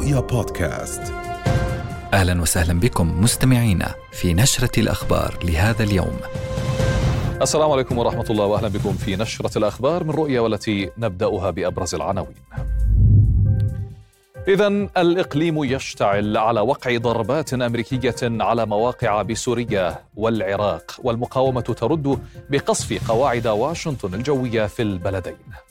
رؤيا بودكاست أهلا وسهلا بكم مستمعينا في نشرة الأخبار لهذا اليوم. السلام عليكم ورحمة الله واهلا بكم في نشرة الأخبار من رؤيا والتي نبدأها بأبرز العناوين. إذا الإقليم يشتعل على وقع ضربات أمريكية على مواقع بسوريا والعراق والمقاومة ترد بقصف قواعد واشنطن الجوية في البلدين.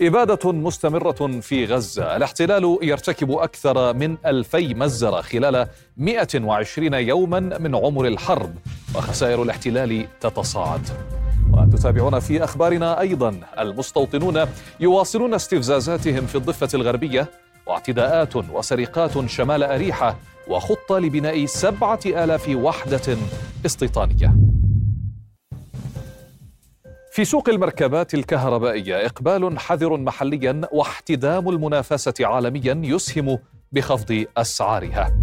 إبادة مستمرة في غزة. الاحتلال يرتكب أكثر من ألفي مزرة خلال 120 يوما من عمر الحرب وخسائر الاحتلال تتصاعد. وتتابعون في أخبارنا أيضا. المستوطنون يواصلون استفزازاتهم في الضفة الغربية واعتداءات وسرقات شمال أريحة وخطة لبناء سبعة آلاف وحدة استيطانية. في سوق المركبات الكهربائية إقبال حذر محليا واحتدام المنافسة عالميا يسهم بخفض أسعارها.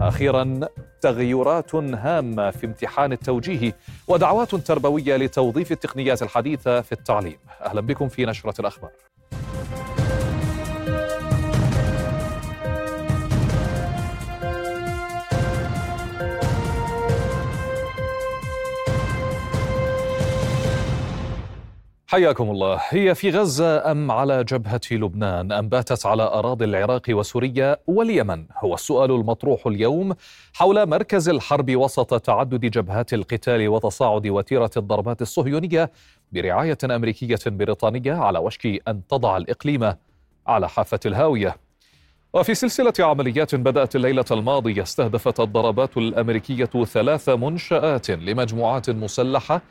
أخيرا تغيرات هامة في امتحان التوجيه ودعوات تربوية لتوظيف التقنيات الحديثة في التعليم. أهلا بكم في نشرة الأخبار. حياكم الله. هي في غزة أم على جبهة لبنان؟ أم باتت على أراضي العراق وسوريا واليمن؟ هو السؤال المطروح اليوم حول مركز الحرب وسط تعدد جبهات القتال وتصاعد وتيرة الضربات الصهيونية برعاية أمريكية بريطانية على وشك أن تضع الإقليم على حافة الهاوية. وفي سلسلة عمليات بدأت الليلة الماضية استهدفت الضربات الأمريكية ثلاث منشآت لمجموعات مسلحة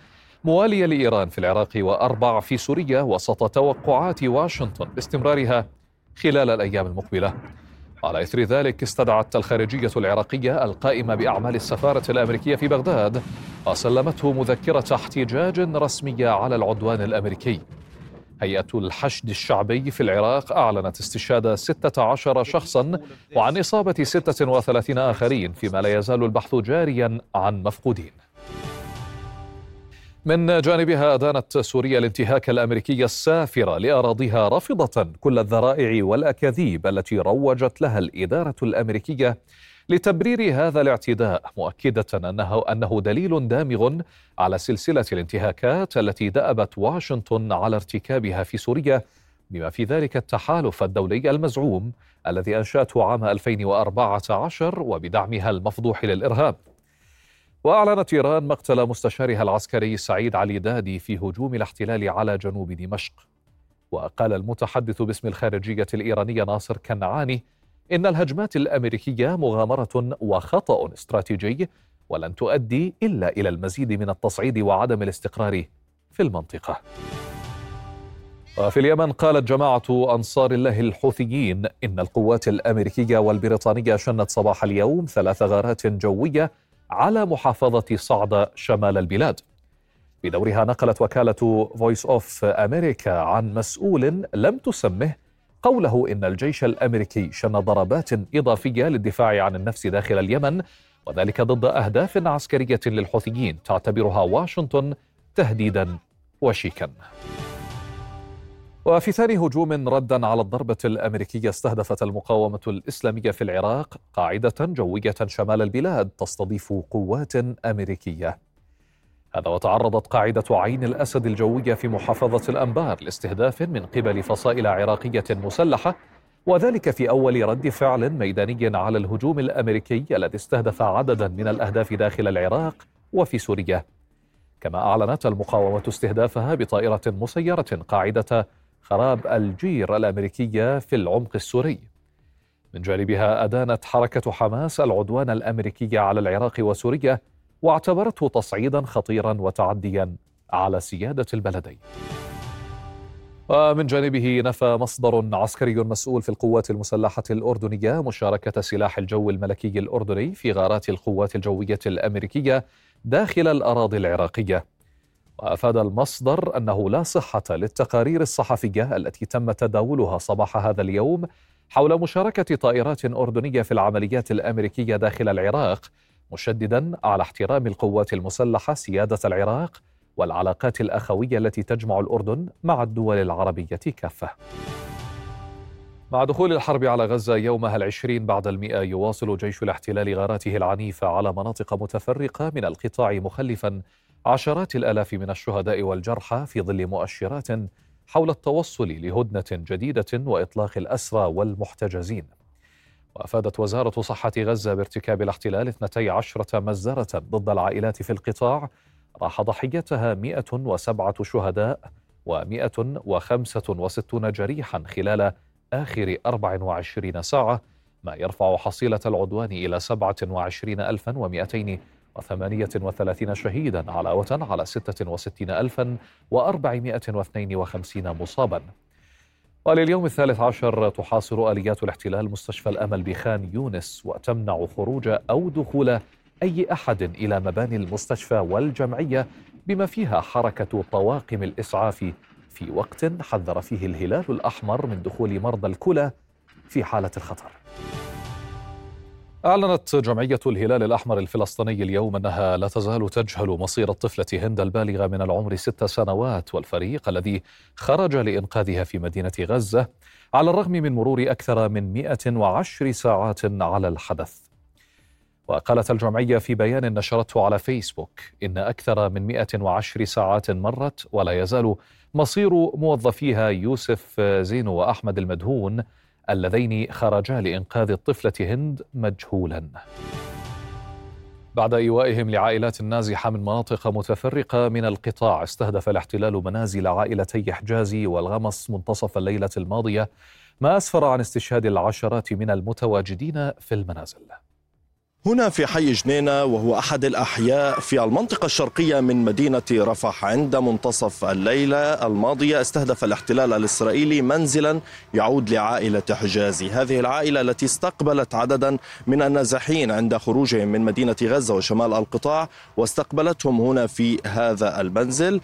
موالية لإيران في العراق وأربع في سوريا وسط توقعات واشنطن باستمرارها خلال الأيام المقبلة. على إثر ذلك استدعت الخارجية العراقية القائمة بأعمال السفارة الأمريكية في بغداد وسلمته مذكرة احتجاج رسمية على العدوان الأمريكي. هيئة الحشد الشعبي في العراق أعلنت استشهاد 16 شخصا وعن إصابة 36 آخرين فيما لا يزال البحث جاريا عن مفقودين. من جانبها أدانت سوريا الانتهاك الأمريكي السافر لأراضيها رافضة كل الذرائع والأكاذيب التي روجت لها الإدارة الأمريكية لتبرير هذا الاعتداء مؤكدة أنه, أنه دليل دامغ على سلسلة الانتهاكات التي دأبت واشنطن على ارتكابها في سوريا بما في ذلك التحالف الدولي المزعوم الذي أنشأته عام 2014 وبدعمها المفضوح للإرهاب. وأعلنت إيران مقتل مستشارها العسكري سعيد علي دادي في هجوم الاحتلال على جنوب دمشق. وقال المتحدث باسم الخارجية الإيرانية ناصر كنعاني إن الهجمات الأمريكية مغامرة وخطأ استراتيجي ولن تؤدي إلا إلى المزيد من التصعيد وعدم الاستقرار في المنطقة. وفي اليمن قالت جماعة أنصار الله الحوثيين إن القوات الأمريكية والبريطانية شنت صباح اليوم ثلاث غارات جوية على محافظة صعدة شمال البلاد. بدورها نقلت وكالة فويس أوف أمريكا عن مسؤول لم تسمه قوله إن الجيش الأمريكي شن ضربات إضافية للدفاع عن النفس داخل اليمن وذلك ضد أهداف عسكرية للحوثيين تعتبرها واشنطن تهديدا وشيكا. وفي ثاني هجوم ردا على الضربة الأمريكية استهدفت المقاومة الإسلامية في العراق قاعدة جوية شمال البلاد تستضيف قوات أمريكية. هذا وتعرضت قاعدة عين الأسد الجوية في محافظة الأنبار لاستهداف من قبل فصائل عراقية مسلحة وذلك في أول رد فعل ميداني على الهجوم الأمريكي الذي استهدف عددا من الأهداف داخل العراق وفي سوريا. كما أعلنت المقاومة استهدافها بطائرة مسيرة قاعدة خراب الجير الأمريكية في العمق السوري. من جانبها أدانت حركة حماس العدوان الأمريكي على العراق وسوريا واعتبرته تصعيدا خطيرا وتعديا على سيادة البلدين. ومن جانبه نفى مصدر عسكري مسؤول في القوات المسلحة الأردنية مشاركة سلاح الجو الملكي الأردني في غارات القوات الجوية الأمريكية داخل الأراضي العراقية. وأفاد المصدر أنه لا صحة للتقارير الصحفية التي تم تداولها صباح هذا اليوم حول مشاركة طائرات أردنية في العمليات الأمريكية داخل العراق مشددا على احترام القوات المسلحة سيادة العراق والعلاقات الأخوية التي تجمع الأردن مع الدول العربية كافة. مع دخول الحرب على غزة يومها العشرين بعد المئة يواصل جيش الاحتلال غاراته العنيفة على مناطق متفرقة من القطاع مخلفا عشرات الآلاف من الشهداء والجرحى في ظل مؤشرات حول التوصل لهدنة جديدة وإطلاق الأسرى والمحتجزين. وأفادت وزارة صحة غزة بارتكاب الاحتلال 12 مزرة ضد العائلات في القطاع. راح ضحيتها 107 شهداء و165 جريحا خلال آخر 24 ساعة ما يرفع حصيلة العدوان إلى 27238 شهيدا علاوة على 66452 مصابا. ولليوم الثالث عشر تحاصر آليات الاحتلال مستشفى الأمل بخان يونس وتمنع خروج أو دخول أي أحد إلى مباني المستشفى والجمعية بما فيها حركة طواقم الإسعاف في وقت حذر فيه الهلال الأحمر من دخول مرضى الكلى في حالة الخطر. أعلنت جمعية الهلال الأحمر الفلسطيني اليوم أنها لا تزال تجهل مصير الطفلة هند البالغة من العمر ست سنوات والفريق الذي خرج لإنقاذها في مدينة غزة على الرغم من مرور أكثر من 110 ساعات على الحدث. وقالت الجمعية في بيان نشرته على فيسبوك إن أكثر من 110 ساعات مرت ولا يزال مصير موظفيها يوسف زينو وأحمد المدهون اللذين خرجا لإنقاذ الطفلة هند مجهولا. بعد إيوائهم لعائلات نازحة من مناطق متفرقة من القطاع استهدف الاحتلال منازل عائلتي حجازي والغمص منتصف الليلة الماضية ما أسفر عن استشهاد العشرات من المتواجدين في المنازل. هنا في حي جنينة وهو أحد الأحياء في المنطقة الشرقية من مدينة رفح عند منتصف الليلة الماضية استهدف الاحتلال الإسرائيلي منزلا يعود لعائلة حجازي. هذه العائلة التي استقبلت عددا من النازحين عند خروجهم من مدينة غزة وشمال القطاع واستقبلتهم هنا في هذا المنزل.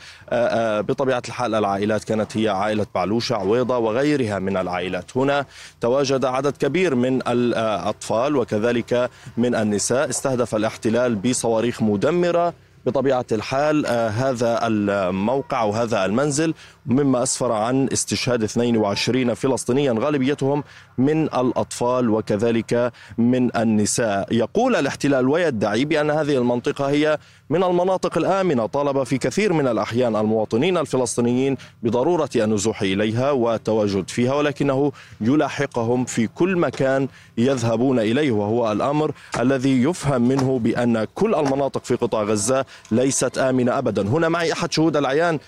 بطبيعة الحال العائلات كانت هي عائلة بعلوشة عويضة وغيرها من العائلات. هنا تواجد عدد كبير من الأطفال وكذلك من النساء استهدف الاحتلال بصواريخ مدمرة بطبيعة الحال آه هذا الموقع وهذا المنزل. مما أسفر عن استشهاد 22 فلسطينيا غالبيتهم من الأطفال وكذلك من النساء. يقول الاحتلال ويدعي بأن هذه المنطقة هي من المناطق الآمنة. طالب في كثير من الأحيان المواطنين الفلسطينيين بضرورة النزوح إليها والتواجد فيها ولكنه يلاحقهم في كل مكان يذهبون إليه وهو الأمر الذي يفهم منه بأن كل المناطق في قطاع غزة ليست آمنة أبدا. هنا معي أحد شهود العيان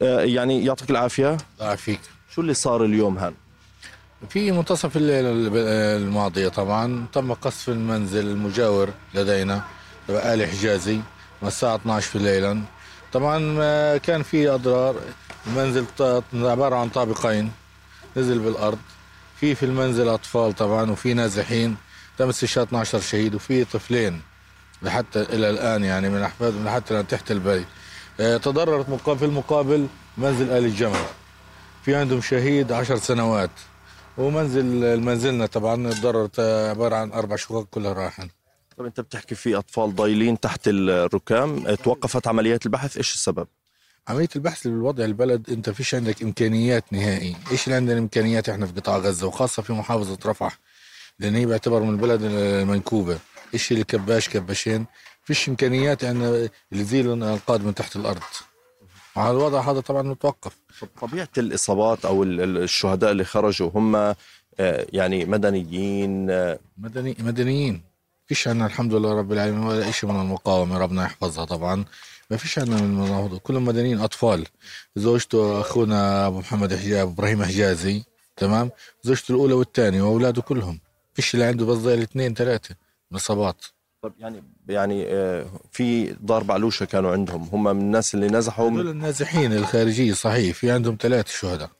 يعني يعطيك العافية. يعافيك شو اللي صار اليوم هان في منتصف الليلة الماضية طبعا تم قصف المنزل المجاور لدينا تبع آل حجازي من الساعة 12 في الليل طبعا كان في أضرار. المنزل عبارة عن طابقين نزل بالأرض. في في المنزل أطفال طبعا وفي نازحين. تم استشهاد 12 شهيد وفي طفلين لحتى إلى الآن يعني من أحفاد من حتى تحت البيت. تضررت في المقابل منزل آل الجمل. في عندهم شهيد عشر سنوات. ومنزل منزلنا طبعا تضررت عبارة عن أربع شقق كلها راحن طب أنت بتحكي في أطفال ضايلين تحت الركام. توقفت عمليات البحث إيش السبب؟ عملية البحث بالوضع البلد أنت فيش عندك إمكانيات نهائي. إيش اللي عندنا إمكانيات إحنا في قطاع غزة؟ وخاصة في محافظة رفح لأن هي بعتبر من البلد المنكوبة إيش اللي كباش كباشين؟ فيش إمكانيات أن يعني يزيل الأنقاض من تحت الأرض. على الوضع هذا طبعا متوقف. طبيعة الإصابات أو الشهداء اللي خرجوا هم يعني مدنيين مدني مدنيين. فيش عنا الحمد لله رب العالمين ولا شيء من المقاومة ربنا يحفظها طبعا. ما فيش عنا من المناهضة كلهم مدنيين أطفال. زوجته أخونا أبو محمد حجاب إبراهيم حجازي تمام؟ زوجته الأولى والثانية وأولاده كلهم. فيش اللي عنده بس ضايل اثنين ثلاثة. من إصابات طب يعني يعني في دار بعلوشه كانوا عندهم. هم من الناس اللي نزحوا هذول النازحين الخارجية صحيح. في عندهم ثلاث شهداء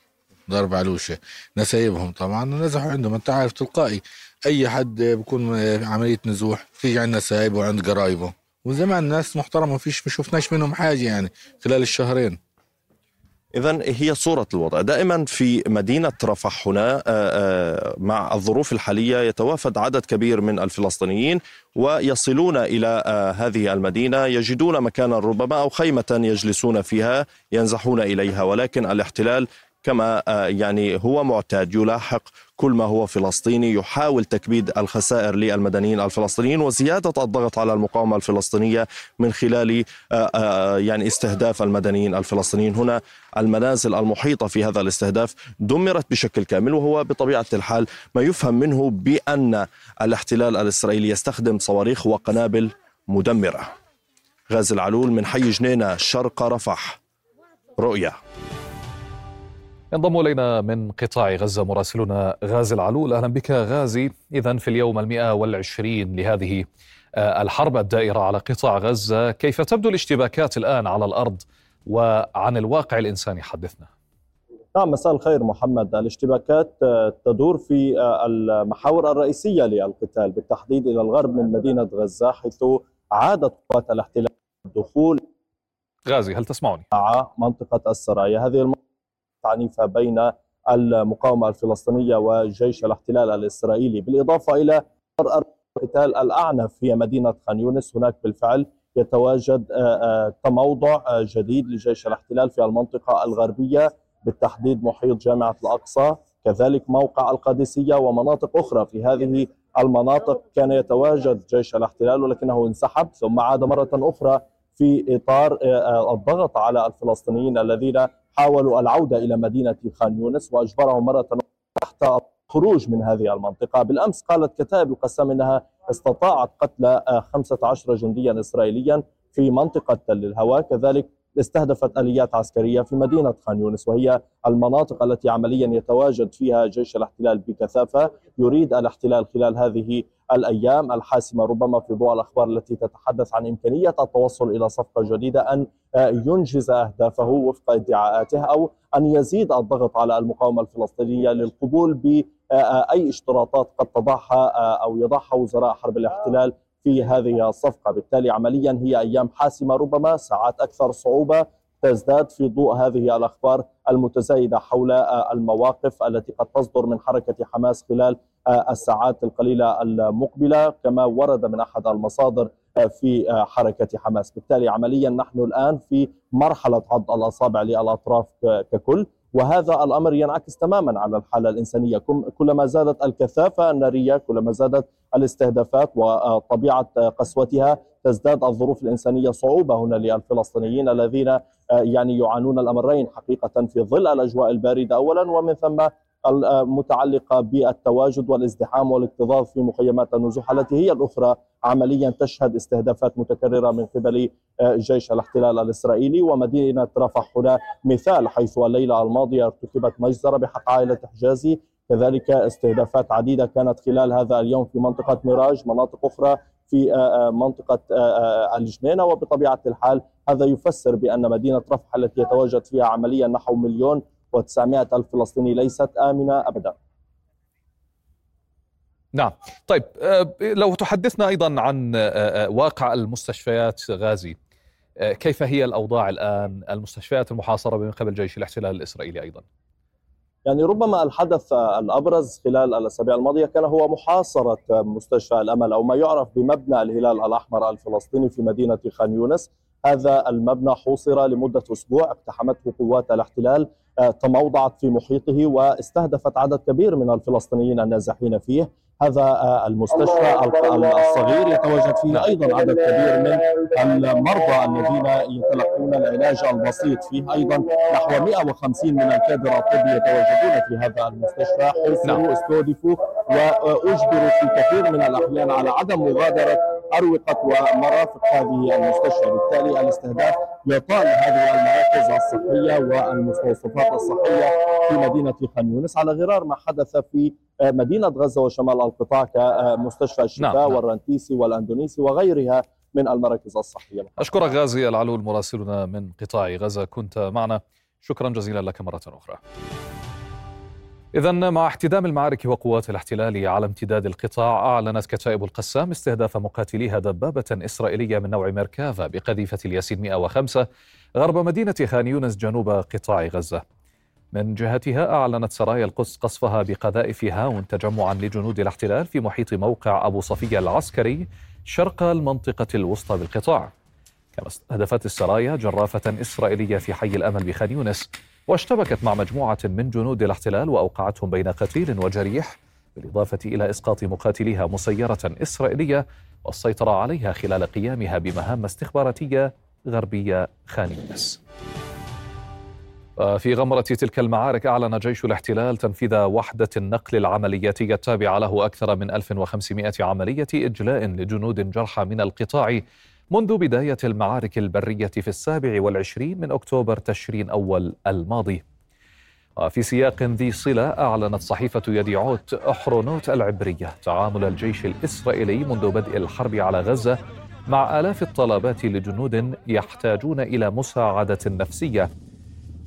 دار بعلوشه نسايبهم طبعا نزحوا عندهم. أنت عارف تلقائي أي حد بكون عملية نزوح في عندنا نسايب وعند قرايبه. وزمان ناس محترمة فيش ما شفناش منهم حاجة يعني خلال الشهرين. إذا هي صورة الوضع. دائما في مدينة رفح هنا مع الظروف الحالية يتوافد عدد كبير من الفلسطينيين ويصلون إلى هذه المدينة يجدون مكانا ربما أو خيمة يجلسون فيها ينزحون إليها ولكن الاحتلال كما يعني هو معتاد يلاحق كل ما هو فلسطيني يحاول تكبيد الخسائر للمدنيين الفلسطينيين وزيادة الضغط على المقاومة الفلسطينية من خلال يعني استهداف المدنيين الفلسطينيين. هنا المنازل المحيطة في هذا الاستهداف دمرت بشكل كامل وهو بطبيعة الحال ما يفهم منه بأن الاحتلال الإسرائيلي يستخدم صواريخ وقنابل مدمرة. غازي العلول من حي جنينة شرق رفح. رؤية ينضم إلينا من قطاع غزة مراسلنا غازي العلول. أهلا بك غازي. إذا في اليوم المئة والعشرين لهذه آه، الحرب الدائرة على قطاع غزة كيف تبدو الاشتباكات الآن على الأرض وعن الواقع الإنساني؟ حدثنا. نعم مساء الخير محمد. الاشتباكات آه، تدور في آه، المحاور الرئيسية للقتال بالتحديد إلى الغرب من مدينة غزة حيث عادت قوات الاحتلال الدخول غازي هل تسمعني؟ مع منطقة السرايا. هذه المنطقة عنيفة بين المقاومة الفلسطينية وجيش الاحتلال الإسرائيلي بالإضافة إلى القتال الأعنف هي مدينة خان يونس. هناك بالفعل يتواجد آه، آه، تموضع آه، جديد لجيش الاحتلال في المنطقة الغربية بالتحديد محيط جامعة الأقصى. كذلك موقع القادسية ومناطق أخرى في هذه المناطق كان يتواجد جيش الاحتلال ولكنه انسحب ثم عاد مرة أخرى في إطار الضغط على الفلسطينيين الذين حاولوا العودة إلى مدينة خان يونس وأجبرهم مرة تحت الخروج من هذه المنطقة. بالأمس قالت كتائب القسام أنها استطاعت قتل 15 جنديا إسرائيليا في منطقة تل الهواء. كذلك استهدفت آليات عسكرية في مدينة خان يونس وهي المناطق التي عمليا يتواجد فيها جيش الاحتلال بكثافة يريد الاحتلال خلال هذه الأيام الحاسمة. ربما في ضوء الأخبار التي تتحدث عن إمكانية التوصل إلى صفقة جديدة أن ينجز أهدافه وفق ادعاءاته أو أن يزيد الضغط على المقاومة الفلسطينية للقبول باي اشتراطات قد تضعها أو يضعها وزراء حرب الاحتلال في هذه الصفقة. بالتالي عمليا هي أيام حاسمة ربما ساعات أكثر صعوبة تزداد في ضوء هذه الأخبار المتزايدة حول المواقف التي قد تصدر من حركة حماس خلال الساعات القليلة المقبلة كما ورد من أحد المصادر في حركة حماس. بالتالي عمليا نحن الآن في مرحلة عض الأصابع للأطراف ككل وهذا الأمر ينعكس تماما على الحالة الإنسانية. كلما زادت الكثافة النارية كلما زادت الاستهدافات وطبيعة قسوتها تزداد الظروف الإنسانية صعوبة هنا للفلسطينيين الذين يعني يعانون الأمرين حقيقة في ظل الأجواء الباردة اولا ومن ثم المتعلقة بالتواجد والازدحام والاكتظاظ في مخيمات النزوح التي هي الأخرى عمليا تشهد استهدافات متكررة من قبل آه، جيش الاحتلال الإسرائيلي ومدينة رفح هنا مثال حيث الليلة الماضية ارتكبت مجزرة بحق عائلة حجازي. كذلك استهدافات عديدة كانت خلال هذا اليوم في منطقة ميراج مناطق أخرى في آه، آه، منطقة الجنينة وبطبيعة الحال هذا يفسر بأن مدينة رفح التي يتواجد فيها عمليا نحو مليون و900 ألف فلسطيني ليست آمنة أبدا. نعم. طيب آه، لو تحدثنا أيضا عن آه، آه، واقع المستشفيات غازي كيف هي الأوضاع الآن؟ المستشفيات المحاصرة من قبل جيش الاحتلال الإسرائيلي أيضا؟ يعني ربما الحدث الأبرز خلال الأسابيع الماضية كان هو محاصرة مستشفى الأمل أو ما يعرف بمبنى الهلال الأحمر الفلسطيني في مدينة خان يونس. هذا المبنى حوصر لمدة أسبوع اقتحمته قوات الاحتلال تموضعت في محيطه واستهدفت عدد كبير من الفلسطينيين النازحين فيه. هذا آه، المستشفى الصغير يتواجد فيه أيضا عدد كبير من المرضى الذين يتلقون العلاج البسيط فيه أيضا. نحو 150 من الكادر الطبي يتواجدون في هذا المستشفى. حوصروا نعم. أستهدفوا وأجبروا في كثير من الأحيان على عدم مغادرة أروقة ومرافق هذه المستشفى بالتالي الاستهداف يطال هذه المراكز الصحية والمستوصفات الصحية في مدينة خان يونس على غرار ما حدث في مدينة غزة وشمال القطاع كمستشفى الشفاء نعم. نعم. والرنتيسي والأندونيسي وغيرها من المراكز الصحية أشكرك غازي العلول مراسلنا من قطاع غزة كنت معنا شكرا جزيلا لك مرة أخرى إذا مع احتدام المعارك وقوات الاحتلال على امتداد القطاع أعلنت كتائب القسام استهداف مقاتليها دبابة إسرائيلية من نوع ميركافا بقذيفة الياسين 105 غرب مدينة خان يونس جنوب قطاع غزة. من جهتها أعلنت سرايا القدس قصفها بقذائف هاون تجمعا لجنود الاحتلال في محيط موقع أبو صفية العسكري شرق المنطقة الوسطى بالقطاع. كما استهدفت السرايا جرافة إسرائيلية في حي الأمل بخان يونس واشتبكت مع مجموعة من جنود الاحتلال وأوقعتهم بين قتيل وجريح بالإضافة إلى إسقاط مقاتليها مسيرة إسرائيلية والسيطرة عليها خلال قيامها بمهام استخباراتية غربية خان يونس في غمرة تلك المعارك أعلن جيش الاحتلال تنفيذ وحدة النقل العملياتية التابعة له أكثر من 1500 عملية إجلاء لجنود جرحى من القطاع منذ بداية المعارك البرية في السابع والعشرين من أكتوبر تشرين أول الماضي. وفي سياق ذي صلة أعلنت صحيفة يديعوت أحرونوت العبرية تعامل الجيش الإسرائيلي منذ بدء الحرب على غزة مع آلاف الطلبات لجنود يحتاجون إلى مساعدة نفسية.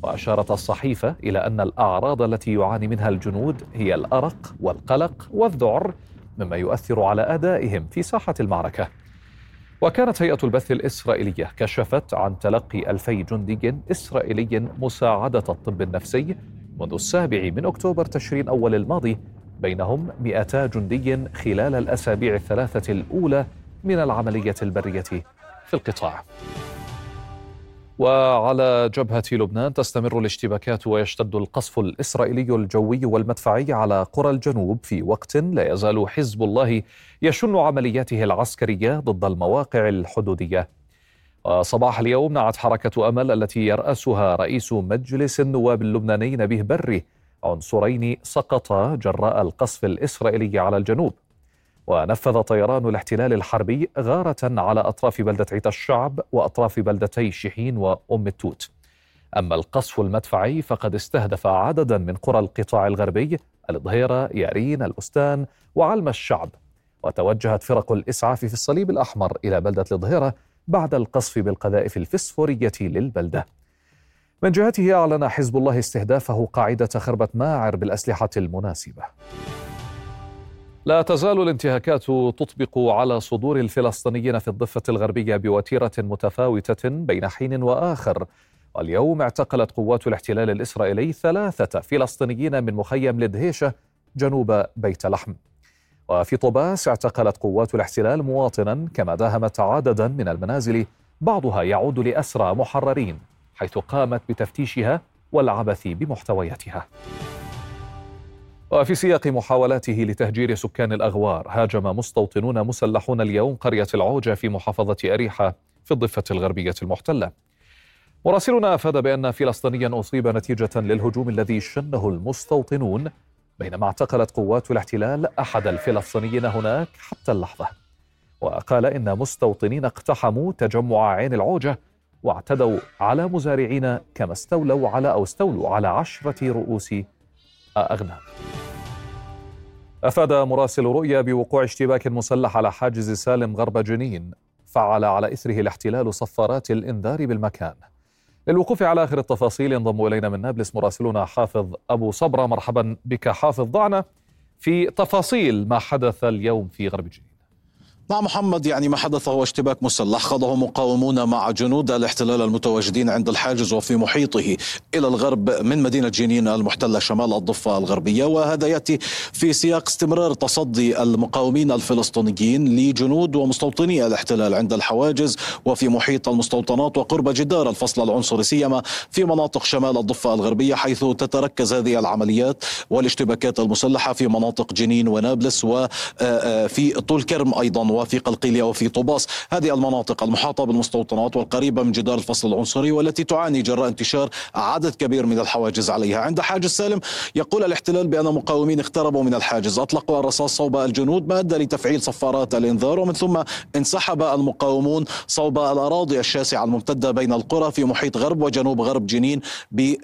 وأشارت الصحيفة إلى أن الأعراض التي يعاني منها الجنود هي الأرق والقلق والذعر مما يؤثر على أدائهم في ساحة المعركة. وكانت هيئة البث الإسرائيلية كشفت عن تلقي ألفي جندي إسرائيلي مساعدة الطب النفسي منذ السابع من أكتوبر تشرين أول الماضي بينهم 200 جندي خلال الأسابيع الثلاثة الأولى من العملية البرية في القطاع. وعلى جبهة لبنان تستمر الاشتباكات ويشتد القصف الإسرائيلي الجوي والمدفعي على قرى الجنوب في وقت لا يزال حزب الله يشن عملياته العسكرية ضد المواقع الحدودية. صباح اليوم نعت حركة أمل التي يرأسها رئيس مجلس النواب اللبناني نبيه بري. عنصرين سقطا جراء القصف الإسرائيلي على الجنوب. ونفذ طيران الاحتلال الحربي غارة على أطراف بلدة عيت الشعب وأطراف بلدتي شحين وأم التوت. أما القصف المدفعي فقد استهدف عددا من قرى القطاع الغربي الظهيرة يارين البستان وعلم الشعب. وتوجهت فرق الإسعاف في الصليب الأحمر إلى بلدة الظهيرة بعد القصف بالقذائف الفسفورية للبلدة. من جهته أعلن حزب الله استهدافه قاعدة خربة ماعر بالأسلحة المناسبة. لا تزال الانتهاكات تطبق على صدور الفلسطينيين في الضفة الغربية بوتيرة متفاوتة بين حين وآخر. واليوم اعتقلت قوات الاحتلال الإسرائيلي ثلاثة فلسطينيين من مخيم لدهيشة جنوب بيت لحم. وفي طوباس اعتقلت قوات الاحتلال مواطنا كما داهمت عددا من المنازل بعضها يعود لأسرى محررين حيث قامت بتفتيشها والعبث بمحتوياتها. وفي سياق محاولاته لتهجير سكان الأغوار هاجم مستوطنون مسلحون اليوم قرية العوجة في محافظة أريحة في الضفة الغربية المحتلة. مراسلنا أفاد بأن فلسطينيا أصيب نتيجة للهجوم الذي شنه المستوطنون بينما اعتقلت قوات الاحتلال أحد الفلسطينيين هناك حتى اللحظة. وقال إن مستوطنين اقتحموا تجمع عين العوجة واعتدوا على مزارعين كما استولوا على أو استولوا على عشرة رؤوس أغنام أفاد مراسل رؤيا بوقوع اشتباك مسلح على حاجز سالم غرب جنين فعل على إثره الاحتلال صفارات الإنذار بالمكان. للوقوف على آخر التفاصيل ينضم إلينا من نابلس مراسلنا حافظ أبو صبرة. مرحبا بك حافظ. ضعنا في تفاصيل ما حدث اليوم في غرب جنين. نعم محمد يعني ما حدث هو اشتباك مسلح. خاضه مقاومون مع جنود الاحتلال المتواجدين عند الحاجز وفي محيطه إلى الغرب من مدينة جنين المحتلة شمال الضفة الغربية. وهذا يأتي في سياق استمرار تصدي المقاومين الفلسطينيين لجنود ومستوطني الاحتلال عند الحواجز وفي محيط المستوطنات وقرب جدار الفصل العنصري سيما في مناطق شمال الضفة الغربية حيث تتركز هذه العمليات والاشتباكات المسلحة في مناطق جنين ونابلس وفي طول كرم أيضا. وفي قلقيلية وفي طوباس هذه المناطق المحاطة بالمستوطنات والقريبة من جدار الفصل العنصري والتي تعاني جراء انتشار عدد كبير من الحواجز عليها. عند حاجز سالم يقول الاحتلال بأن مقاومين اقتربوا من الحاجز. أطلقوا الرصاص صوب الجنود ما أدى لتفعيل صفارات الإنذار ومن ثم انسحب المقاومون صوب الأراضي الشاسعة الممتدة بين القرى في محيط غرب وجنوب غرب جنين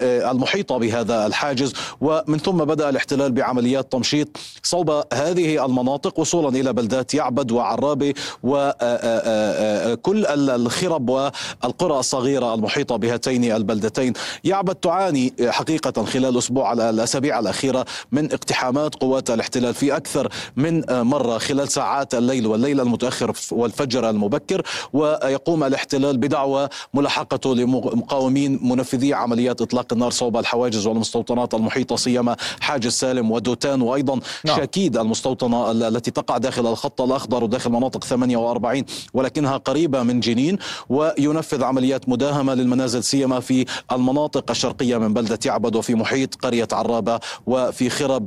المحيطة بهذا الحاجز. ومن ثم بدأ الاحتلال بعمليات تمشيط صوب هذه المناطق وصولا إلى بلدات يعبد وعراب العرابي وكل الخرب والقرى الصغيرة المحيطة بهاتين البلدتين. يعبد تعاني حقيقة خلال الأسبوع الأسابيع الأخيرة من اقتحامات قوات الاحتلال في أكثر من مرة خلال ساعات الليل والليل المتأخر والفجر المبكر. ويقوم الاحتلال بدعوى ملاحقته لمقاومين منفذي عمليات إطلاق النار صوب الحواجز والمستوطنات المحيطة سيما حاجز سالم ودوتان. وأيضا نعم. شاكيد المستوطنة التي تقع داخل الخط الأخضر وداخل مناطق 48 ولكنها قريبة من جنين وينفذ عمليات مداهمة للمنازل سيما في المناطق الشرقية من بلدة يعبد وفي محيط قرية عرابة وفي خرب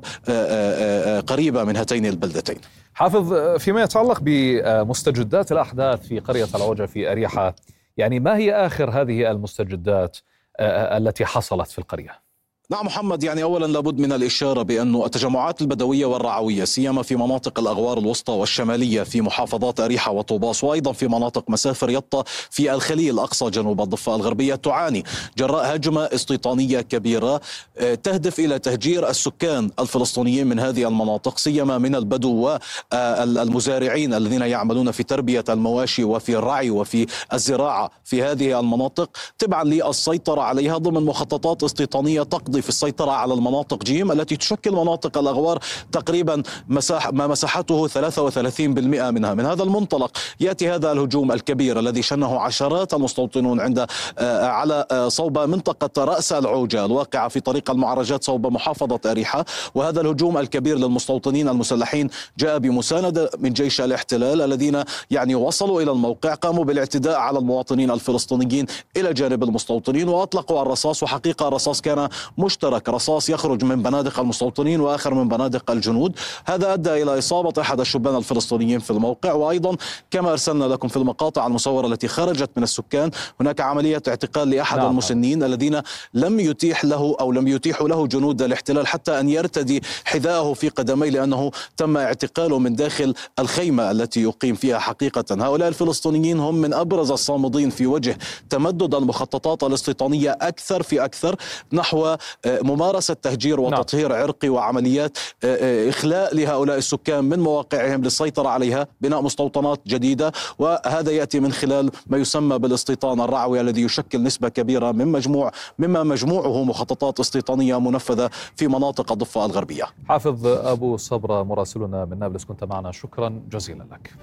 قريبة من هاتين البلدتين حافظ فيما يتعلق بمستجدات الأحداث في قرية العوجة في أريحة يعني ما هي آخر هذه المستجدات التي حصلت في القرية؟ نعم محمد يعني اولا لابد من الإشارة بأن التجمعات البدوية والرعوية سيما في مناطق الأغوار الوسطى والشمالية في محافظات أريحة وطوباس وأيضا في مناطق مسافر يطا في الخليل الاقصى جنوب الضفة الغربية تعاني جراء هجمة استيطانية كبيرة آه، تهدف إلى تهجير السكان الفلسطينيين من هذه المناطق سيما من البدو والمزارعين الذين يعملون في تربية المواشي وفي الرعي وفي الزراعة في هذه المناطق تبعا للسيطرة عليها ضمن مخططات استيطانية تقضي في السيطرة على المناطق جيم التي تشكل مناطق الأغوار تقريبا مساح ما مساحته 33% منها. من هذا المنطلق يأتي هذا الهجوم الكبير الذي شنه عشرات المستوطنون عند آه، على آه، صوب منطقة رأس العوجة الواقعة في طريق المعرجات صوب محافظة أريحة. وهذا الهجوم الكبير للمستوطنين المسلحين جاء بمساندة من جيش الاحتلال الذين يعني وصلوا إلى الموقع قاموا بالاعتداء على المواطنين الفلسطينيين إلى جانب المستوطنين وأطلقوا الرصاص. وحقيقة الرصاص كان مشترك رصاص يخرج من بنادق المستوطنين وآخر من بنادق الجنود. هذا أدى إلى إصابة أحد الشبان الفلسطينيين في الموقع. وأيضا كما أرسلنا لكم في المقاطع المصورة التي خرجت من السكان هناك عملية اعتقال لأحد نعم. المسنين الذين لم يتيح له أو لم يتيحوا له جنود الاحتلال حتى أن يرتدي حذاءه في قدميه لأنه تم اعتقاله من داخل الخيمة التي يقيم فيها حقيقة. هؤلاء الفلسطينيين هم من أبرز الصامدين في وجه تمدد المخططات الاستيطانية أكثر في أكثر نحو ممارسة تهجير نعم. وتطهير عرقي وعمليات آه، آه، إخلاء لهؤلاء السكان من مواقعهم للسيطرة عليها بناء مستوطنات جديدة. وهذا يأتي من خلال ما يسمى بالاستيطان الرعوي الذي يشكل نسبة كبيرة من مجموع مما مجموعه مخططات استيطانية منفذة في مناطق الضفة الغربية. حافظ أبو صبرة مراسلنا من نابلس كنت معنا. شكرا جزيلا لك.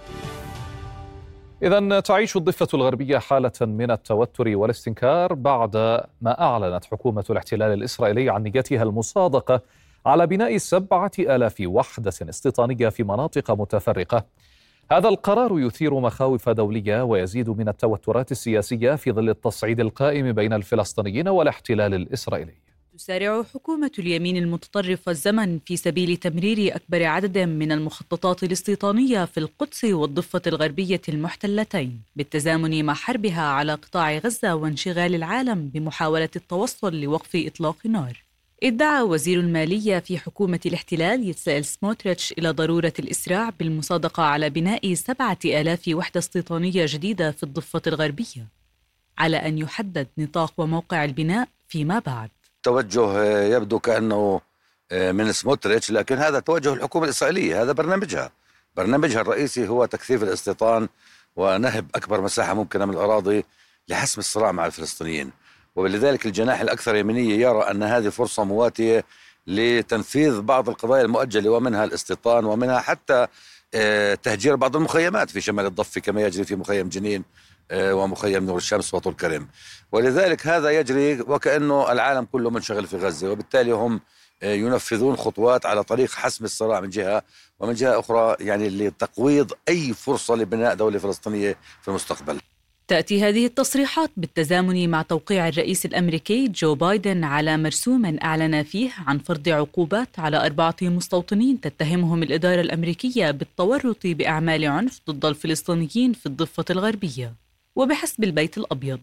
إذا تعيش الضفة الغربية حالة من التوتر والاستنكار بعد ما أعلنت حكومة الاحتلال الإسرائيلي عن نيتها المصادقة على بناء سبعة آلاف وحدة استيطانية في مناطق متفرقة. هذا القرار يثير مخاوف دولية ويزيد من التوترات السياسية في ظل التصعيد القائم بين الفلسطينيين والاحتلال الإسرائيلي. تسارع حكومة اليمين المتطرف الزمن في سبيل تمرير أكبر عدد من المخططات الاستيطانية في القدس والضفة الغربية المحتلتين بالتزامن مع حربها على قطاع غزة وانشغال العالم بمحاولة التوصل لوقف إطلاق نار ادعى وزير المالية في حكومة الاحتلال يتسائل سموتريتش إلى ضرورة الإسراع بالمصادقة على بناء سبعة آلاف وحدة استيطانية جديدة في الضفة الغربية على أن يحدد نطاق وموقع البناء فيما بعد. توجه يبدو كأنه آه، من سموتريتش لكن هذا توجه الحكومة الإسرائيلية هذا برنامجها. برنامجها الرئيسي هو تكثيف الاستيطان ونهب أكبر مساحة ممكنة من الأراضي لحسم الصراع مع الفلسطينيين. ولذلك الجناح الأكثر يميني يرى أن هذه فرصة مواتية لتنفيذ بعض القضايا المؤجلة ومنها الاستيطان ومنها حتى آه، تهجير بعض المخيمات في شمال الضفة كما يجري في مخيم جنين. آه، ومخيم نور الشمس وطول كرم ولذلك هذا يجري وكأنه العالم كله منشغل في غزة وبالتالي هم آه، ينفذون خطوات على طريق حسم الصراع من جهة ومن جهة أخرى يعني لتقويض أي فرصة لبناء دولة فلسطينية في المستقبل. تأتي هذه التصريحات بالتزامن مع توقيع الرئيس الأمريكي جو بايدن على مرسوم أعلن فيه عن فرض عقوبات على أربعة مستوطنين تتهمهم الإدارة الأمريكية بالتورط بأعمال عنف ضد الفلسطينيين في الضفة الغربية. وبحسب البيت الأبيض.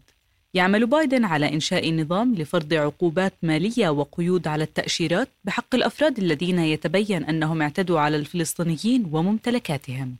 يعمل بايدن على إنشاء نظام لفرض عقوبات مالية وقيود على التأشيرات بحق الأفراد الذين يتبين أنهم اعتدوا على الفلسطينيين وممتلكاتهم.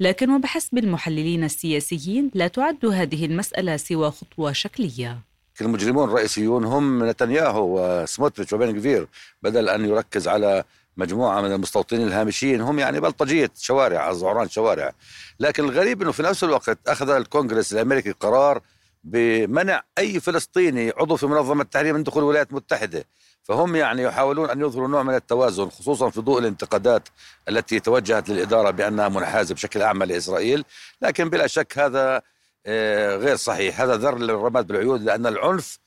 لكن وبحسب المحللين السياسيين لا تعد هذه المسألة سوى خطوة شكلية. المجرمون الرئيسيون هم نتنياهو وسموتريتش وبن كفير بدل أن يركز على مجموعة من المستوطنين الهامشيين هم يعني بلطجية شوارع زعران شوارع. لكن الغريب أنه في نفس الوقت أخذ الكونغرس الأمريكي قرار بمنع أي فلسطيني عضو في منظمة التحرير من دخول الولايات المتحدة. فهم يعني يحاولون أن يظهروا نوع من التوازن خصوصا في ضوء الانتقادات التي توجهت للإدارة بأنها منحازة بشكل أعمى لإسرائيل. لكن بلا شك هذا آه، غير صحيح. هذا ذر للرماد بالعيون لأن العنف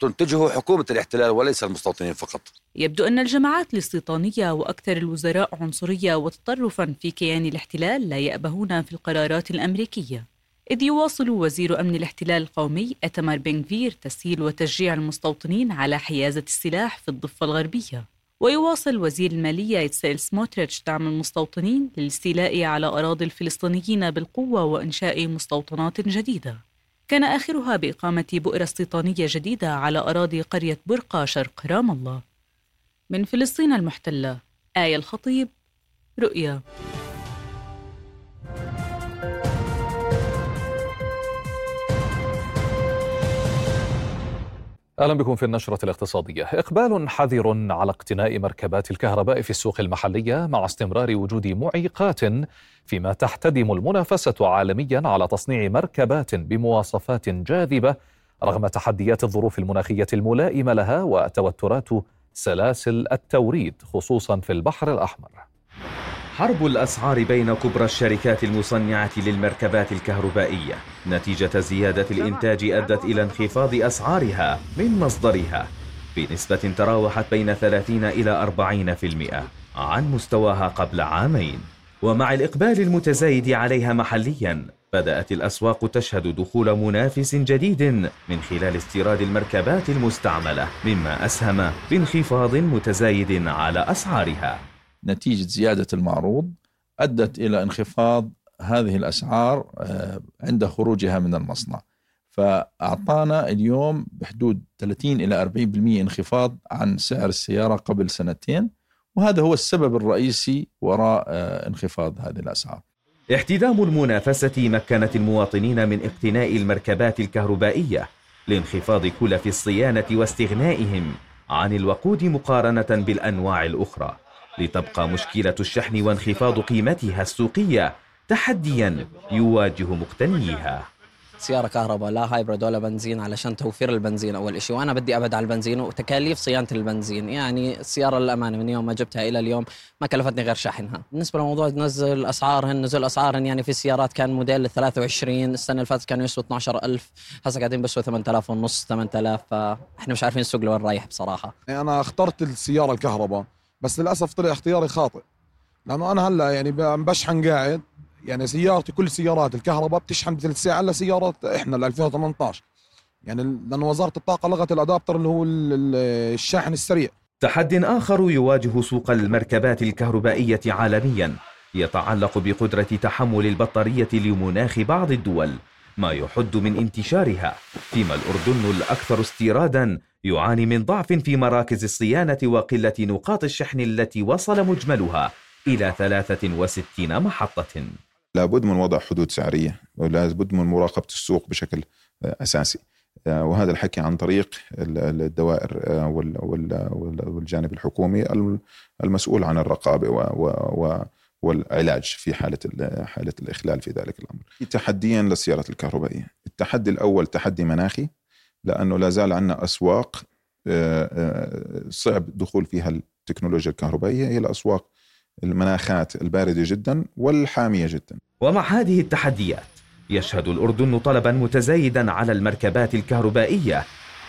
تنتجه حكومة الاحتلال وليس المستوطنين فقط. يبدو أن الجماعات الاستيطانية وأكثر الوزراء عنصرية وتطرفا في كيان الاحتلال لا يأبهون في القرارات الأمريكية. إذ يواصل وزير أمن الاحتلال القومي أتمر بنغفير تسهيل وتشجيع المستوطنين على حيازة السلاح في الضفة الغربية. ويواصل وزير المالية إتسيل سموتريتش دعم المستوطنين للاستيلاء على أراضي الفلسطينيين بالقوة وإنشاء مستوطنات جديدة. كان آخرها بإقامة بؤرة استيطانية جديدة على أراضي قرية برقة شرق رام الله. من فلسطين المحتلة آية الخطيب رؤيا. أهلا بكم في النشرة الاقتصادية. إقبال حذر على اقتناء مركبات الكهرباء في السوق المحلية مع استمرار وجود معيقات فيما تحتدم المنافسة عالميا على تصنيع مركبات بمواصفات جاذبة رغم تحديات الظروف المناخية الملائمة لها وتوترات سلاسل التوريد خصوصا في البحر الأحمر. حرب الأسعار بين كبرى الشركات المصنعة للمركبات الكهربائية نتيجة زيادة الإنتاج أدت إلى انخفاض أسعارها من مصدرها بنسبة تراوحت بين 30 إلى 40% عن مستواها قبل عامين. ومع الإقبال المتزايد عليها محلياً بدأت الأسواق تشهد دخول منافس جديد من خلال استيراد المركبات المستعملة مما أسهم بانخفاض متزايد على أسعارها. نتيجة زيادة المعروض أدت إلى انخفاض هذه الأسعار آه، عند خروجها من المصنع. فأعطانا اليوم بحدود 30 إلى 40% انخفاض عن سعر السيارة قبل سنتين وهذا هو السبب الرئيسي وراء آه، انخفاض هذه الأسعار. احتدام المنافسة مكنت المواطنين من اقتناء المركبات الكهربائية لانخفاض كلف الصيانة واستغنائهم عن الوقود مقارنة بالأنواع الأخرى لتبقى مشكلة الشحن وانخفاض قيمتها السوقية تحديا يواجه مقتنيها سيارة كهرباء لا هايبرد ولا بنزين علشان توفير البنزين أول شيء وأنا بدي أبعد على البنزين وتكاليف صيانة البنزين. يعني السيارة للأمانة من يوم ما جبتها إلى اليوم ما كلفتني غير شحنها بالنسبة لموضوع نزل أسعارهن نزول أسعارهن يعني في سيارات كان موديل 23 السنة اللي فاتت كانوا يسووا 12000 هسه قاعدين بيسووا 8000 ونص 8000 فإحنا مش عارفين السوق لوين رايح بصراحة. أنا اخترت السيارة الكهرباء بس للأسف طلع اختياري خاطئ. لأنه أنا هلأ يعني بشحن قاعد يعني سيارتي كل سيارات الكهرباء بتشحن بثلث ساعة إلا سيارات إحنا ل 2018 يعني لأنه وزارة الطاقة لغت الأدابتر اللي هو الشاحن السريع. تحد آخر يواجه سوق المركبات الكهربائية عالميا. يتعلق بقدرة تحمل البطارية لمناخ بعض الدول ما يحد من انتشارها. فيما الأردن الأكثر استيرادا يعاني من ضعف في مراكز الصيانة وقلة نقاط الشحن التي وصل مجملها إلى 63 محطة. لابد من وضع حدود سعرية ولابد من مراقبة السوق بشكل أساسي. وهذا الحكي عن طريق الدوائر والجانب الحكومي المسؤول عن الرقابة والعلاج في حالة حالة الإخلال في ذلك الأمر. تحديا للسيارات الكهربائية. التحدي الأول تحدي مناخي لأنه لا زال عندنا أسواق آه، آه، صعب الدخول فيها التكنولوجيا الكهربائية. هي الأسواق المناخات الباردة جدا والحامية جدا. ومع هذه التحديات يشهد الأردن طلبا متزايدا على المركبات الكهربائية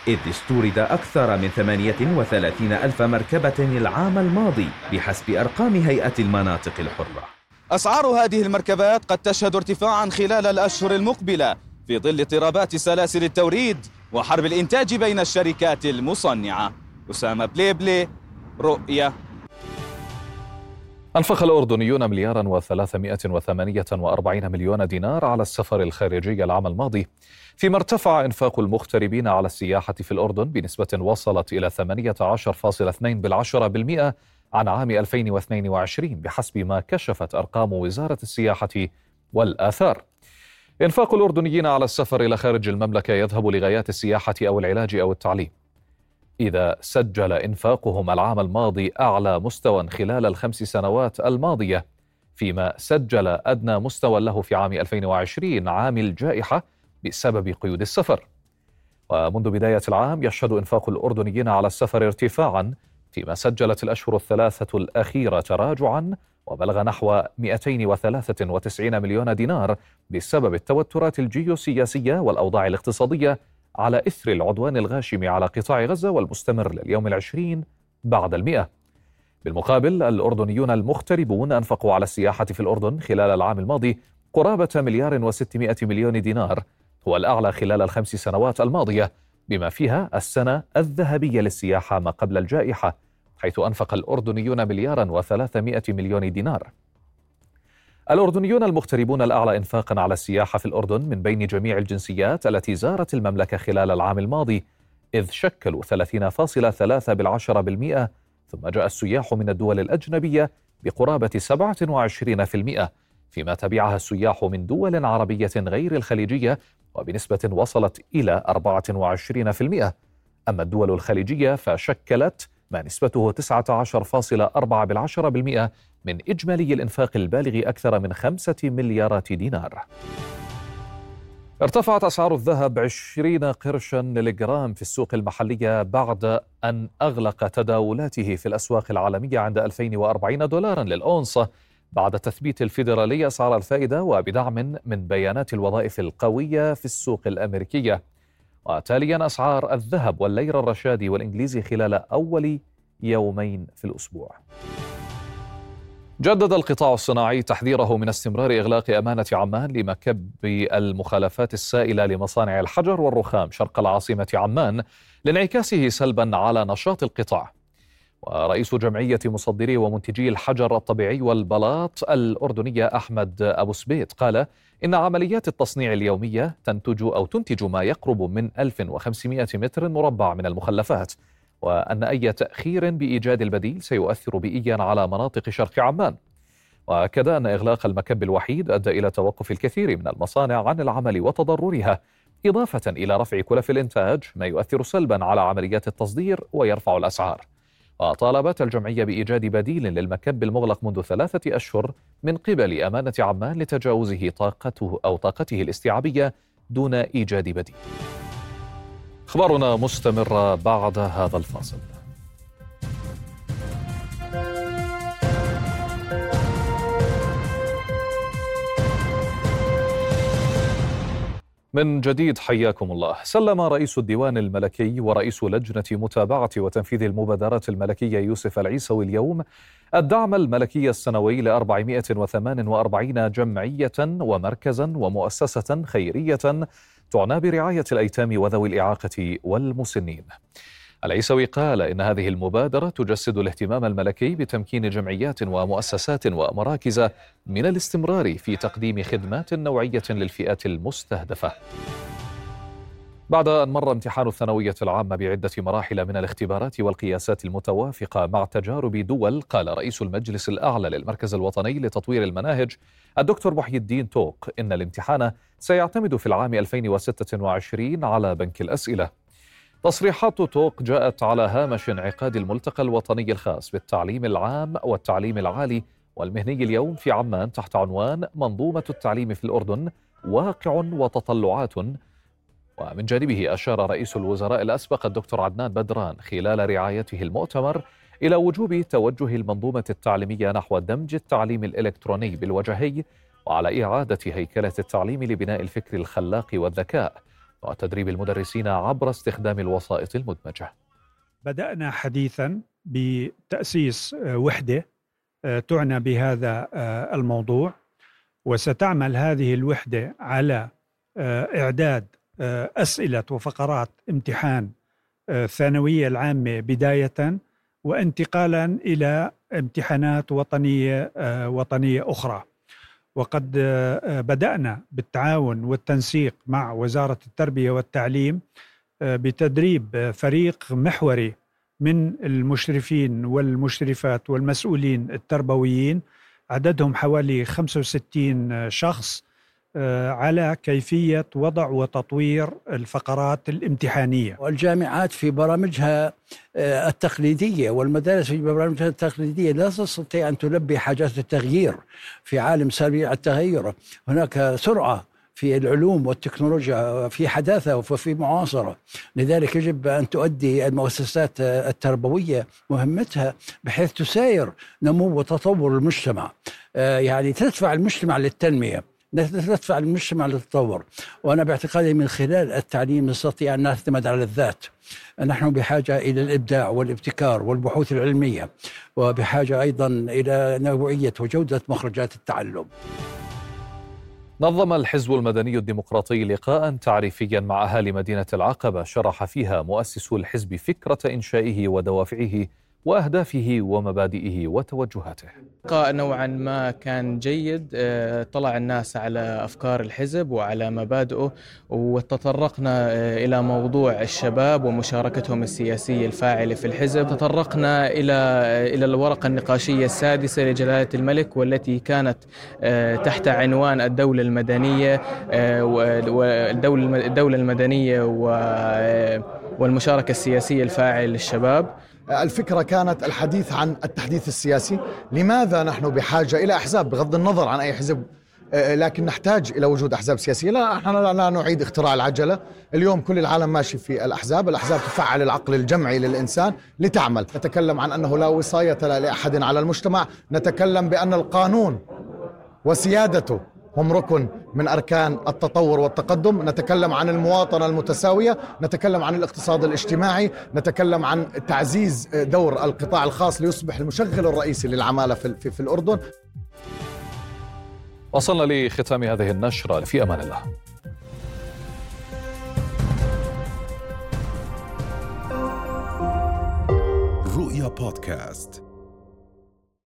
إذ استورد أكثر من 38 ألف مركبة العام الماضي بحسب أرقام هيئة المناطق الحرة. أسعار هذه المركبات قد تشهد ارتفاعا خلال الأشهر المقبلة في ظل اضطرابات سلاسل التوريد وحرب الإنتاج بين الشركات المصنعة. أسامة بليبلي رؤية أنفق الأردنيون مليارا وثلاثمائة وثمانية وأربعين مليون دينار على السفر الخارجي العام الماضي. فيما ارتفع إنفاق المغتربين على السياحة في الأردن بنسبة وصلت إلى 18.2 بالعشرة بالمئة عن عام 2022 بحسب ما كشفت أرقام وزارة السياحة والآثار. إنفاق الأردنيين على السفر إلى خارج المملكة يذهب لغايات السياحة أو العلاج أو التعليم. إذا سجل إنفاقهم العام الماضي أعلى مستوى خلال الخمس سنوات الماضية فيما سجل أدنى مستوى له في عام 2020 عام الجائحة بسبب قيود السفر. ومنذ بداية العام يشهد إنفاق الأردنيين على السفر ارتفاعا فيما سجلت الأشهر الثلاثة الأخيرة تراجعا وبلغ نحو 293 مليون دينار بسبب التوترات الجيوسياسية والأوضاع الاقتصادية على إثر العدوان الغاشم على قطاع غزة والمستمر لليوم العشرين بعد المئة. بالمقابل الأردنيون المغتربون أنفقوا على السياحة في الأردن خلال العام الماضي قرابة مليار وستمائة مليون دينار هو الأعلى خلال الخمس سنوات الماضية بما فيها السنة الذهبية للسياحة ما قبل الجائحة حيث أنفق الأردنيون مليارا وثلاثمائة مليون دينار. الأردنيون المغتربون الأعلى إنفاقا على السياحة في الأردن من بين جميع الجنسيات التي زارت المملكة خلال العام الماضي إذ شكلوا 30.3 بالعشرة بالمئة ثم جاء السياح من الدول الأجنبية بقرابة 27% فيما تبعها السياح من دول عربية غير الخليجية وبنسبة وصلت إلى 24% أما الدول الخليجية فشكلت ما نسبته 19.4 بالعشرة بالمئة من إجمالي الإنفاق البالغ أكثر من خمسة مليارات دينار. ارتفعت أسعار الذهب 20 قرشا للجرام في السوق المحلية بعد أن أغلق تداولاته في الأسواق العالمية عند 2040 دولارا للأونصة بعد تثبيت الفيدرالي أسعار الفائدة وبدعم من بيانات الوظائف القوية في السوق الأمريكية. وتاليا أسعار الذهب والليرة الرشادي والإنجليزي خلال أول يومين في الأسبوع. جدد القطاع الصناعي تحذيره من استمرار إغلاق أمانة عمان لمكب المخالفات السائلة لمصانع الحجر والرخام شرق العاصمة عمان لانعكاسه سلبا على نشاط القطاع. ورئيس جمعية مصدري ومنتجي الحجر الطبيعي والبلاط الأردنية أحمد أبو سبيت قال إن عمليات التصنيع اليومية تنتج أو تنتج ما يقرب من 1500 متر مربع من المخلفات وأن أي تأخير بإيجاد البديل سيؤثر بيئيا على مناطق شرق عمان. وكذا أن إغلاق المكب الوحيد أدى إلى توقف الكثير من المصانع عن العمل وتضررها إضافة إلى رفع كلف الإنتاج ما يؤثر سلبا على عمليات التصدير ويرفع الأسعار. وطالبت الجمعية بإيجاد بديل للمكب المغلق منذ ثلاثة أشهر من قبل أمانة عمان لتجاوزه طاقته أو طاقته الاستيعابية دون إيجاد بديل. أخبارنا مستمرة بعد هذا الفاصل. من جديد حياكم الله. سلم رئيس الديوان الملكي ورئيس لجنة متابعة وتنفيذ المبادرات الملكية يوسف العيسوي اليوم الدعم الملكي السنوي ل 448 جمعية ومركزا ومؤسسة خيرية تعنى برعاية الأيتام وذوي الإعاقة والمسنين العيسوي قال إن هذه المبادرة تجسد الاهتمام الملكي بتمكين جمعيات ومؤسسات ومراكز من الاستمرار في تقديم خدمات نوعية للفئات المستهدفة. بعد أن مر امتحان الثانوية العامة بعدة مراحل من الاختبارات والقياسات المتوافقة مع تجارب دول قال رئيس المجلس الأعلى للمركز الوطني لتطوير المناهج الدكتور محي الدين توق إن الامتحان سيعتمد في العام 2026 على بنك الأسئلة. تصريحات توق جاءت على هامش انعقاد الملتقى الوطني الخاص بالتعليم العام والتعليم العالي والمهني اليوم في عمان تحت عنوان منظومة التعليم في الأردن واقع وتطلعات ومن جانبه أشار رئيس الوزراء الأسبق الدكتور عدنان بدران خلال رعايته المؤتمر إلى وجوب توجه المنظومة التعليمية نحو دمج التعليم الإلكتروني بالوجهي وعلى إعادة هيكلة التعليم لبناء الفكر الخلاق والذكاء وتدريب المدرسين عبر استخدام الوسائط المدمجة. بدأنا حديثا بتأسيس وحدة تعنى بهذا الموضوع وستعمل هذه الوحدة على إعداد أسئلة وفقرات امتحان الثانوية العامة بداية وانتقالا إلى امتحانات وطنية وطنية أخرى. وقد بدأنا بالتعاون والتنسيق مع وزارة التربية والتعليم بتدريب فريق محوري من المشرفين والمشرفات والمسؤولين التربويين. عددهم حوالي 65 شخص. على كيفية وضع وتطوير الفقرات الامتحانية. والجامعات في برامجها التقليدية والمدارس في برامجها التقليدية لا تستطيع أن تلبي حاجات التغيير في عالم سريع التغير. هناك سرعة في العلوم والتكنولوجيا في حداثة وفي معاصرة. لذلك يجب أن تؤدي المؤسسات التربوية مهمتها بحيث تساير نمو وتطور المجتمع. يعني تدفع المجتمع للتنمية. ندفع المجتمع للتطور. وأنا باعتقادي من خلال التعليم نستطيع أن نعتمد على الذات. نحن بحاجة إلى الإبداع والابتكار والبحوث العلمية وبحاجة أيضا إلى نوعية وجودة مخرجات التعلم. نظم الحزب المدني الديمقراطي لقاء تعريفيا مع أهالي مدينة العقبة شرح فيها مؤسس الحزب فكرة إنشائه ودوافعه وأهدافه ومبادئه وتوجهاته. لقاء نوعا ما كان جيد آه، طلع الناس على أفكار الحزب وعلى مبادئه وتطرقنا آه، إلى موضوع الشباب ومشاركتهم السياسية الفاعلة في الحزب، تطرقنا إلى آه، إلى الورقة النقاشية السادسة لجلالة الملك والتي كانت تحت عنوان الدولة المدنية والدولة الدولة المدنية والمشاركة السياسية الفاعلة للشباب. الفكرة كانت الحديث عن التحديث السياسي. لماذا نحن بحاجة إلى أحزاب؟ بغض النظر عن أي حزب آه، لكن نحتاج إلى وجود أحزاب سياسية. لا نحن لا نعيد اختراع العجلة. اليوم كل العالم ماشي في الأحزاب. الأحزاب تفعل العقل الجمعي للإنسان لتعمل. نتكلم عن أنه لا وصاية لأحد على المجتمع. نتكلم بأن القانون وسيادته هم ركن من أركان التطور والتقدم. نتكلم عن المواطنة المتساوية نتكلم عن الاقتصاد الاجتماعي نتكلم عن تعزيز دور القطاع الخاص ليصبح المشغل الرئيسي للعمالة في, في, في الأردن. وصلنا لختام هذه النشرة في أمان الله. رؤيا بودكاست.